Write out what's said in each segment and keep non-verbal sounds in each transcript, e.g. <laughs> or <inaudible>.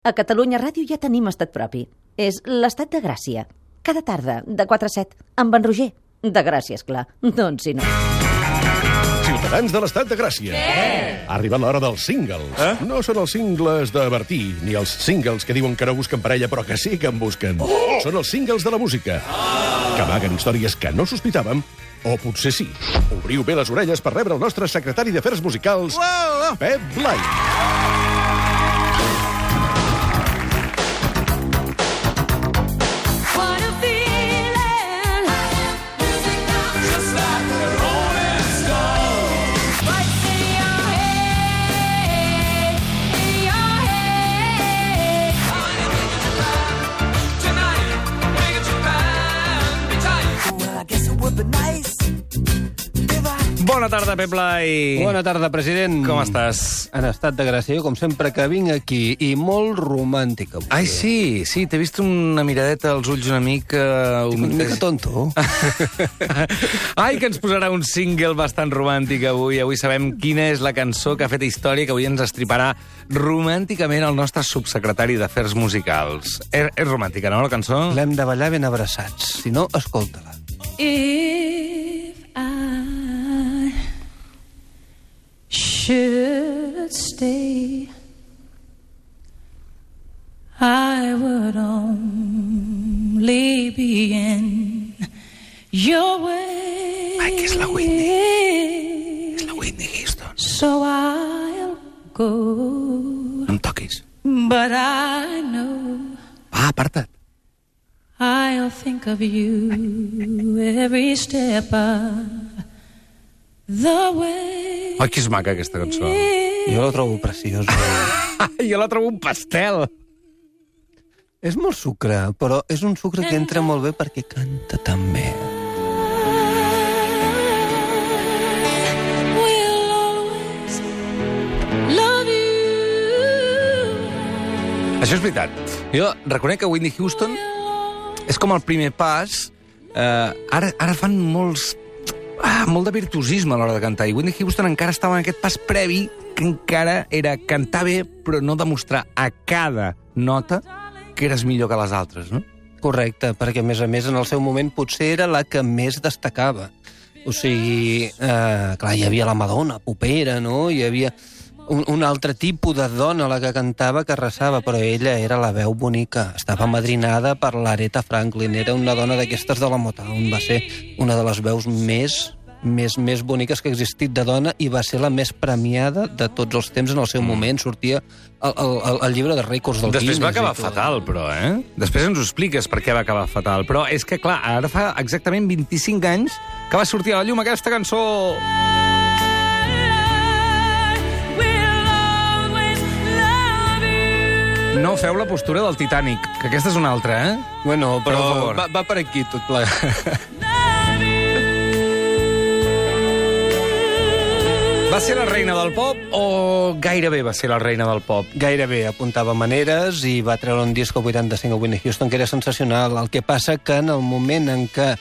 A Catalunya Ràdio ja tenim estat propi. És l'estat de Gràcia. Cada tarda, de 4 a 7, amb en Roger. De Gràcia, és clar. Doncs si no. Ciutadans de l'estat de Gràcia. Ha arribat l'hora dels singles. Eh? No són els singles de Bertí, ni els singles que diuen que no busquen parella, però que sí que en busquen. Oh! Són els singles de la música, que amaguen històries que no sospitàvem, o potser sí. Obriu bé les orelles per rebre el nostre secretari d'Afers Musicals, Pep Blai. What tarda, Pep Blai. Bona tarda, president. Com estàs? En estat de gràcia, jo com sempre que vinc aquí, i molt romàntic avui. Ai, sí, sí, t'he vist una miradeta als ulls una mica... Una mica tonto. <laughs> Ai, que ens posarà un single bastant romàntic avui. Avui sabem quina és la cançó que ha fet història que avui ens estriparà romànticament el nostre subsecretari d'Afers Musicals. És, és romàntica, no, la cançó? L'hem de ballar ben abraçats. Si no, escolta-la. If I should stay, I would only be in your way. Ay, que es la Whitney. És la Whitney Houston. So I'll go, No em toquis. but I know. Va, aparta't. I'll think of you every step of the way. Ai, que és maca, aquesta cançó. Jo la trobo preciosa. <laughs> Jo la trobo un pastel. és molt sucre, però és un sucre que entra molt bé perquè canta tan bé. Això és veritat. Jo reconec que Whitney Houston és com el primer pas. Eh, ara, ara fan molts... Ah, molt de virtuosisme a l'hora de cantar. I Whitney Houston encara estava en aquest pas previ que encara era cantar bé, però no demostrar a cada nota que eres millor que les altres, no? Correcte, perquè a més a més en el seu moment potser era la que més destacava. O sigui, eh, clar, hi havia la Madonna, popera, no? Hi havia un, un altre tipus de dona la que cantava que arrasava, però ella era la veu bonica. Estava madrinada per l'Aretha Franklin. Era una dona d'aquestes de la Motown. Va ser una de les veus més més, més boniques que ha existit de dona i va ser la més premiada de tots els temps en el seu moment. Sortia al, al, al llibre de rècords del Després va Guinness i acabar tot. fatal, però, eh? Després ens ho expliques per què va acabar fatal. Però és que, clar, ara fa exactament 25 anys que va sortir a la llum aquesta cançó... No feu la postura del Titanic, que aquesta és una altra, eh? Bueno, Per però favor. va, va per aquí tot plegat. Va ser la reina del pop o gairebé va ser la reina del pop? Gairebé apuntava maneres i va treure un disc al 85 a Whitney Houston que era sensacional. El que passa que en el moment en què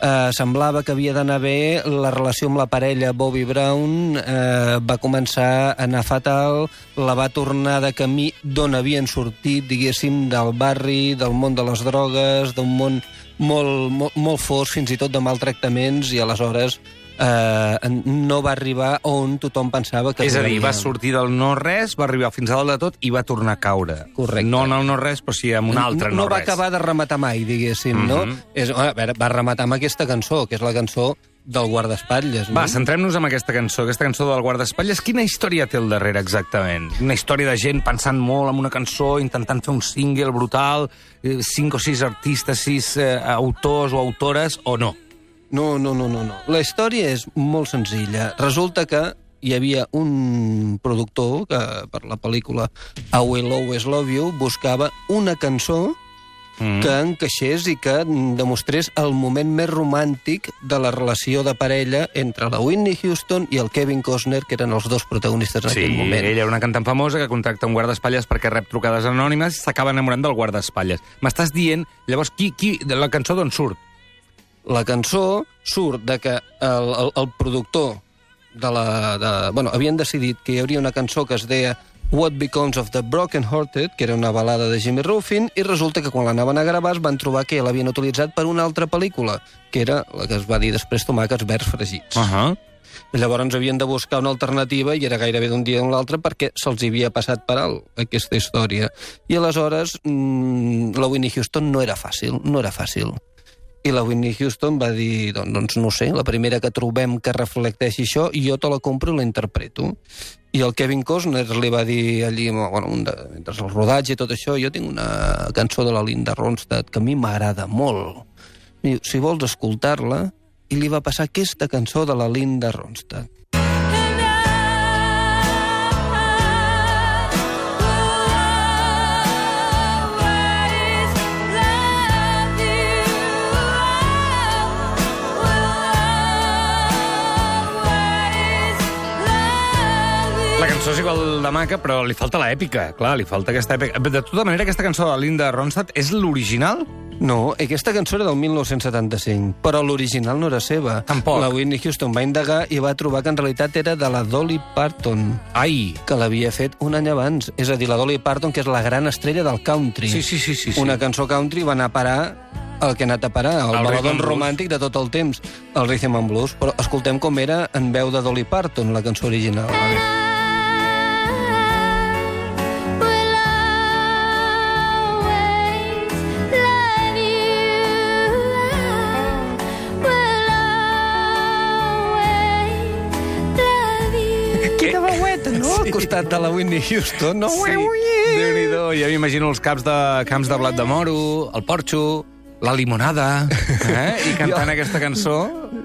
eh, semblava que havia d'anar bé, la relació amb la parella Bobby Brown. Eh, va començar a anar fatal, la va tornar de camí d'on havien sortit, diguéssim, del barri, del món de les drogues, d'un món molt, molt, molt fos, fins i tot de maltractaments, i aleshores eh, no va arribar on tothom pensava que És a dir, va sortir del no-res, va arribar fins a dalt de tot i va tornar a caure. Correcte. No en el no-res, però sí en un altre no, no va no-res. acabar de rematar mai, diguéssim, no? Mhm. És, a veure, va rematar amb aquesta cançó, que és la cançó del guardaespatlles, no? Va, centrem-nos en aquesta cançó, aquesta cançó del guardaespatlles. Quina història té al darrere, exactament? Una història de gent pensant molt en una cançó, intentant fer un single brutal, eh, cinc o sis artistes, sis eh, autors o autores, o no? No, no, no, no, no. La història és molt senzilla. Resulta que hi havia un productor que per la pel·lícula I Will Always Love You buscava una cançó Mm. que encaixés i que demostrés el moment més romàntic de la relació de parella entre la Whitney Houston i el Kevin Costner, que eren els dos protagonistes en Sí, aquell moment. ella era una cantant famosa que contracta un guardaespatlles perquè rep trucades anònimes i s'acaba enamorant del guardaespatlles. M'estàs dient, llavors, qui, qui, de la cançó d'on surt? La cançó surt de que el, el, el productor de la... De, bueno, havien decidit que hi hauria una cançó que es deia What Becomes of the Broken Hearted, que era una balada de Jimmy Ruffin, i resulta que quan l'anaven a gravar es van trobar que ja l'havien utilitzat per una altra pel·lícula, que era la que es va dir després Tomàquets verds fregits. Uh -huh. Llavors havien de buscar una alternativa i era gairebé d'un dia a l'altre perquè se'ls havia passat per alt aquesta història. I aleshores mmm, la Whitney Houston no era fàcil, no era fàcil. I la Whitney Houston va dir, doncs, no sé, la primera que trobem que reflecteixi això, jo te la compro i la interpreto. I el Kevin Costner li va dir allí, bueno, un de, entre el rodatge i tot això, jo tinc una cançó de la Linda Ronstadt que a mi m'agrada molt. I si vols escoltar-la, i li va passar aquesta cançó de la Linda Ronstadt. La cançó és igual de maca, però li falta l'èpica. Clar, li falta aquesta èpica. De tota manera, aquesta cançó de Linda Ronstadt és l'original? No, aquesta cançó era del 1975, però l'original no era seva. Tampoc. La Whitney Houston va indagar i va trobar que en realitat era de la Dolly Parton, Ai! que l'havia fet un any abans. És a dir, la Dolly Parton, que és la gran estrella del country. Sí, sí, sí, sí, sí. Una cançó country va anar a parar el que ha anat a parar, el, El baladon romàntic de tot el temps, el rhythm and blues. Però escoltem com era en veu de Dolly Parton, la cançó original. Quina Al costat de la Whitney Houston, no? Sí, Déu-n'hi-do. Ja m'imagino els caps de, camps de blat de moro, el porxo, la limonada, <laughs> eh? i cantant Jo- aquesta cançó.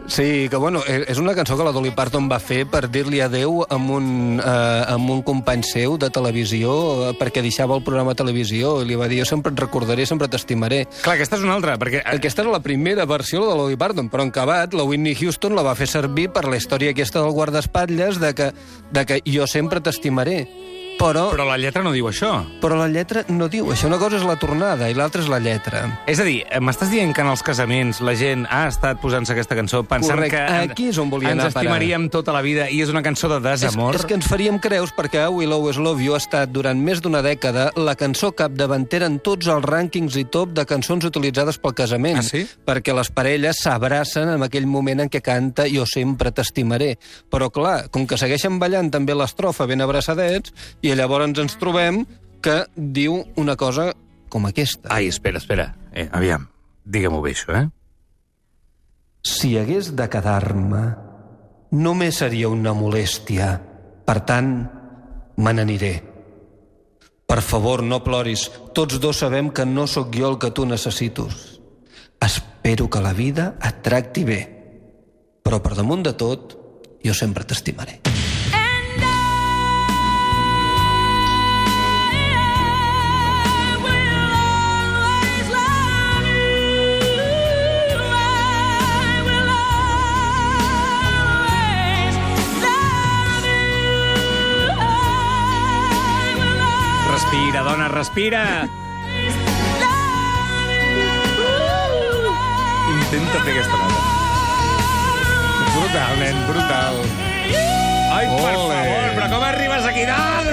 Sí, que bueno, e- és una cançó que la Dolly Parton va fer per dir-li adeu amb un, eh, amb un company seu de televisió eh, perquè deixava el programa de televisió i li va dir jo sempre et recordaré, sempre t'estimaré. Clar, aquesta és una altra, perquè... Aquesta era la primera versió de la Dolly Parton, però en acabat la Whitney Houston la va fer servir per la història aquesta del guardaespatlles de que, de que jo sempre t'estimaré. Però, però, la lletra no diu això. però la lletra no diu això. Una cosa és la tornada i l'altra és la lletra. És a dir, eh, m'estàs dient que en els casaments la gent ha estat posant-se aquesta cançó pensant Correcte. que Aquí és on volia ens anar a parar. estimaríem tota la vida i és una cançó de desamor? És, és que ens faríem creus perquè I Will Always Love You ha estat durant més d'una dècada la cançó capdavantera en tots els rànquings i top de cançons utilitzades pel casament. Ah, sí? Perquè les parelles s'abracen en aquell moment en què canta Jo sempre t'estimaré. Però clar, com que segueixen ballant també l'estrofa ben abraçadets, i llavors ens trobem que diu una cosa com aquesta. Ai, espera, espera. Eh, aviam, digue-m'ho bé, això, eh? Si hagués de quedar-me, només seria una molèstia. Per tant, me n'aniré. Per favor, no ploris. Tots dos sabem que no sóc jo el que tu necessites. Espero que la vida et tracti bé. Però per damunt de tot, jo sempre t'estimaré. Respira, dona, respira! Intenta fer aquesta nota. Brutal, nen, brutal. Ai, per Ole. favor, però com arribes aquí dalt?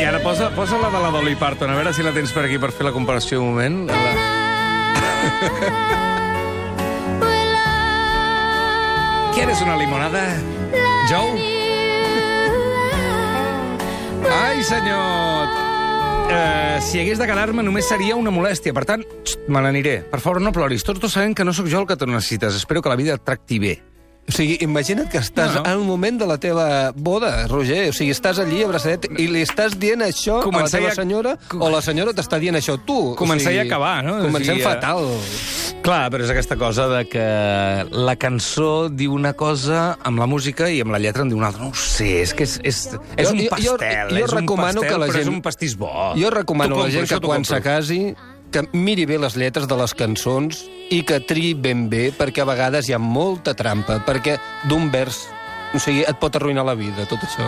I ara posa, posa la de la Dolly Parton, a veure si la tens per aquí per fer la comparació un moment. La... <laughs> ¿Quieres una limonada, Joe? Ai, senyor! Uh, si hagués de quedar-me només seria una molèstia. Per tant, xt, me n'aniré. Per favor, no ploris. Tots dos sabem que no sóc jo el que tu necessites. Espero que la vida et tracti bé. O sigui, imagina't que estàs No. no. en un moment de la teva boda, Roger. O sigui, estàs allí abraçadet i li estàs dient això Començar a la teva senyora o la senyora t'està dient això a tu. Començar o sigui, i acabar, no? O Comencem sigui, eh, fatal. Clar, però és aquesta cosa de que la cançó diu una cosa amb la música i amb la lletra en diu una altra. No ho sé, és que és, és, és Jo- un jo- jo- pastel. jo és un recomano pastel, que la però és gent- un pastís bo. Jo recomano a la gent que quan compro. s'acasi que miri bé les lletres de les cançons i que triï ben bé, perquè a vegades hi ha molta trampa, perquè d'un vers O sigui, et pot arruïnar la vida, tot això.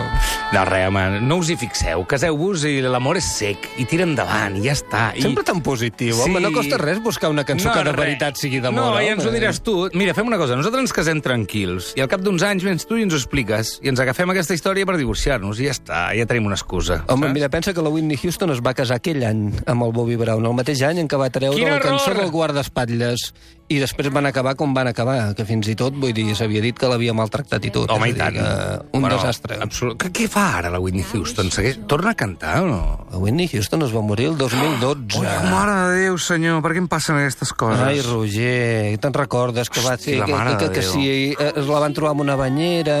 No, res, home, no us hi fixeu. Caseu-vos i l'amor és sec. I tira endavant, i ja està. I... Sempre tan positiu, sí. home. No costa res buscar una cançó que de res. veritat sigui d'amor. No, ja ens ho diràs tu. Mira, fem una cosa. Nosaltres ens casem tranquils. I al cap d'uns anys vens tu i ens ho expliques. I ens agafem aquesta història per divorciar-nos. I ja està, ja tenim una excusa. Home, saps? mira, pensa que la Whitney Houston es va casar aquell any amb el Bobby Brown, el mateix any en què va treure Quin la error! cançó del guardaespatlles. I després van acabar com van acabar, que fins i tot, vull dir, s'havia dit que l'havia maltractat i tot. Home, és i tant. que Un desastre. Absolut. Què, què fa ara la Whitney Houston? Segueix... Torna a cantar o no? La Whitney Houston es va morir el 2012. Mare de Déu, senyor, per què em passen aquestes coses? Ai, Roger, te'n recordes que va Hosti, ser la que, mare que, de que, que Déu. si eh, es la van trobar amb una banyera,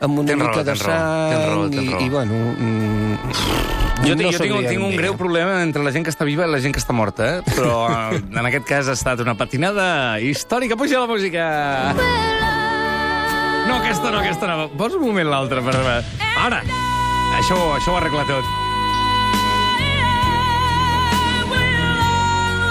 amb una Tens raó, mica de tens raó, sang, tens raó, tens i, raó. i bueno... Mm, Jo, no jo tinc, tinc un greu problema entre la gent que està viva i la gent que està morta, eh? però <laughs> en aquest cas ha estat una patinada històrica. Puja la música! No, aquesta no, aquesta no. Posa un moment l'altra. Per... Ara! Això, això ho arregla tot.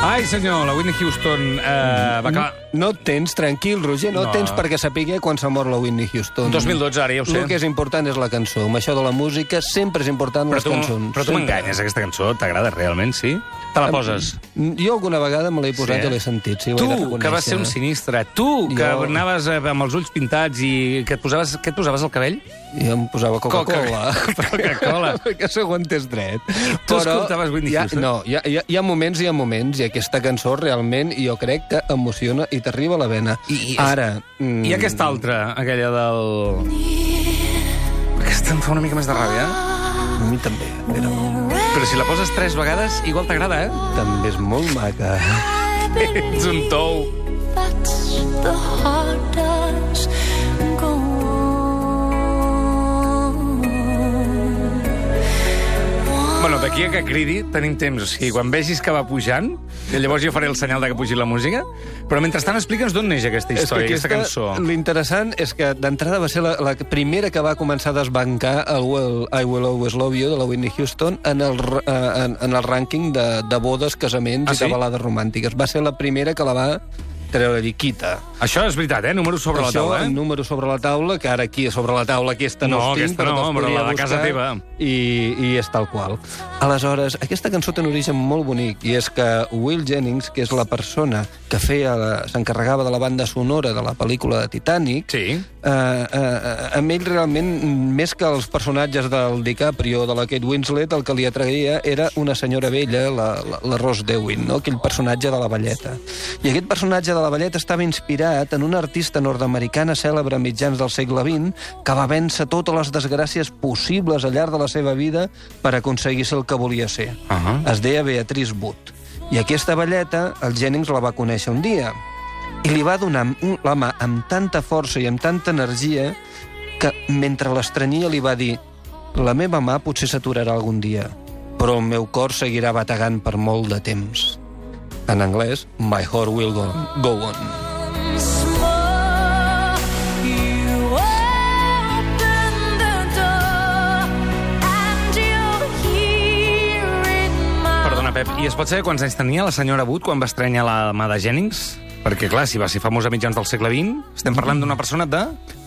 Ai, senyor, la Whitney Houston eh, va acabar... No et tens, tranquil, Roger, no, No. no. tens perquè sapiguer quan s'ha mort la Whitney Houston. 2012, ara ja ho sé. El que és important és la cançó. Amb això de la música sempre és important Però les tu, cançons. però tu m'enganyes, aquesta cançó. T'agrada realment, sí? Te la poses? Jo alguna vegada me l'he posat Sí, i l'he sentit, sí, Tu, que vas ser un sinistre. Tu, que Jo- anaves eh, amb els ulls pintats i que et posaves, què et posaves al cabell? Jo em posava Coca-Cola. Coca-Cola. <laughs> Ho entès dret. Tu escoltaves Whitney hi ha, Houston? No, hi ha, hi, ha, hi ha moments hi ha moments, i aquesta cançó realment jo crec que emociona i t'arriba a la vena. I- i- Ara... Mm, I aquesta altra, aquella del... Aquesta em fa una mica més de ràbia? A mi també, però Però si la poses tres vegades, igual t'agrada, eh? també és molt maca. <laughs> Ets un tou. That's the d'aquí a que cridi tenim temps. O sigui, quan vegis que va pujant, llavors jo faré el senyal de que pugi la música, però mentrestant explica'ns d'on neix aquesta història, aquesta cançó. L'interessant és que d'entrada va ser la, la primera que va començar a desbancar el well, I Will Always Love You de la Whitney Houston en el, eh, en, en el rànquing de, de bodes, casaments Ah, i sí? de balades romàntiques. Va ser la primera que la va treure-li quita. Això és veritat, eh? Número sobre Això, la taula, eh? número sobre la taula, que ara aquí sobre la taula aquesta no, No, els tinc, però no, però la de casa teva. I, I és tal qual. Aleshores, aquesta cançó té un origen molt bonic, i és que Will Jennings, que és la persona que feia s'encarregava de la banda sonora de la pel·lícula de Titanic, Sí. eh, eh, amb ell realment, més que els personatges del DiCaprio, de la Kate Winslet, el que li atraïa era una senyora vella, la, la, la Rose Dewin, no? aquell personatge de la balleta. I aquest personatge de la balleta estava inspirat en una artista nord-americana cèlebre a mitjans del segle XX que va vèncer totes les desgràcies possibles al llarg de la seva vida per aconseguir ser el que volia ser. Ahà. Es deia Beatrice Wood. I aquesta balleta, el Jennings la va conèixer un dia i li va donar la mà amb tanta força i amb tanta energia que mentre l'estrenyia li va dir la meva mà potser s'aturarà algun dia, però el meu cor seguirà bategant per molt de temps. En anglès, My Heart Will Go, go On. In my Perdona, Pep, i es pot saber quants anys tenia la senyora Wood quan va estrenyar la mà de Jennings? Perquè, clar, si va ser famosa a mitjans del segle XX, estem parlant d'una persona de...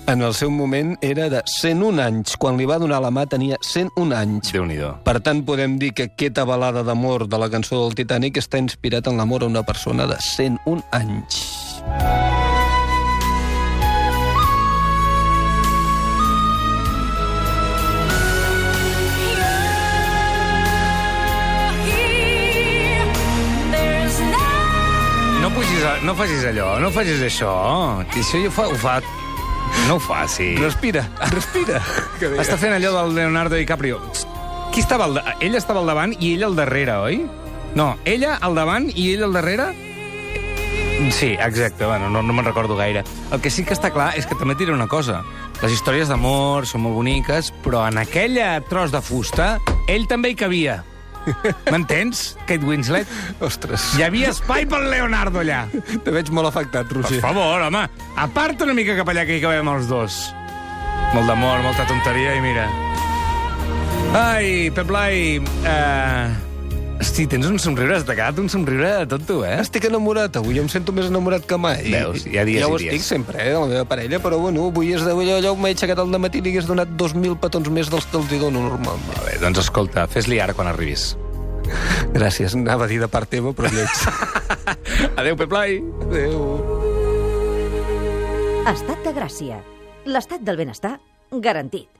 En el seu moment era de 101 anys. Quan li va donar la mà tenia 101 anys. déu nhi Per tant, podem dir que aquesta balada d'amor de la cançó del Titanic està inspirat en l'amor a una persona de 101 anys. no No pugis, a... no facis allò, no facis això. Que això ho fa... Ho fa... No ho faci. Respira, respira. <laughs> Està fent allò del Leonardo DiCaprio. Qui estava al... da- Ell estava al davant i ell al darrere, oi? No, ella al davant i ell al darrere? Sí, exacte, bueno, no, no me'n recordo gaire. El que sí que està clar és que també et diré una cosa. Les històries d'amor són molt boniques, però en aquella tros de fusta, ell també hi cabia. M'entens, Kate Winslet? Ostres, Hi havia espai pel Leonardo allà. te veig molt afectat, Per Roger. favor, home, aparta una mica cap allà que hi cabem els dos. Molt d'amor, molta tonteria i mira. Ai, Pep Blai, eh, Hosti, tens un somriure, quedat un somriure de tot tu, eh? Estic enamorat, avui em sento més enamorat que mai. Veus, hi ha dies ja ho i dies. estic sempre, eh, de la meva parella, però bueno, avui és d'allò, allò m'he aixecat al matí i li hagués donat 2.000 petons més dels que els hi dono normalment. Molt bé, doncs escolta, fes-li ara quan arribis. <laughs> Gràcies, anava a dir de part teva, però lleig. <laughs> Adéu, Peplai. Adéu. Estat de gràcia. L'estat del benestar garantit.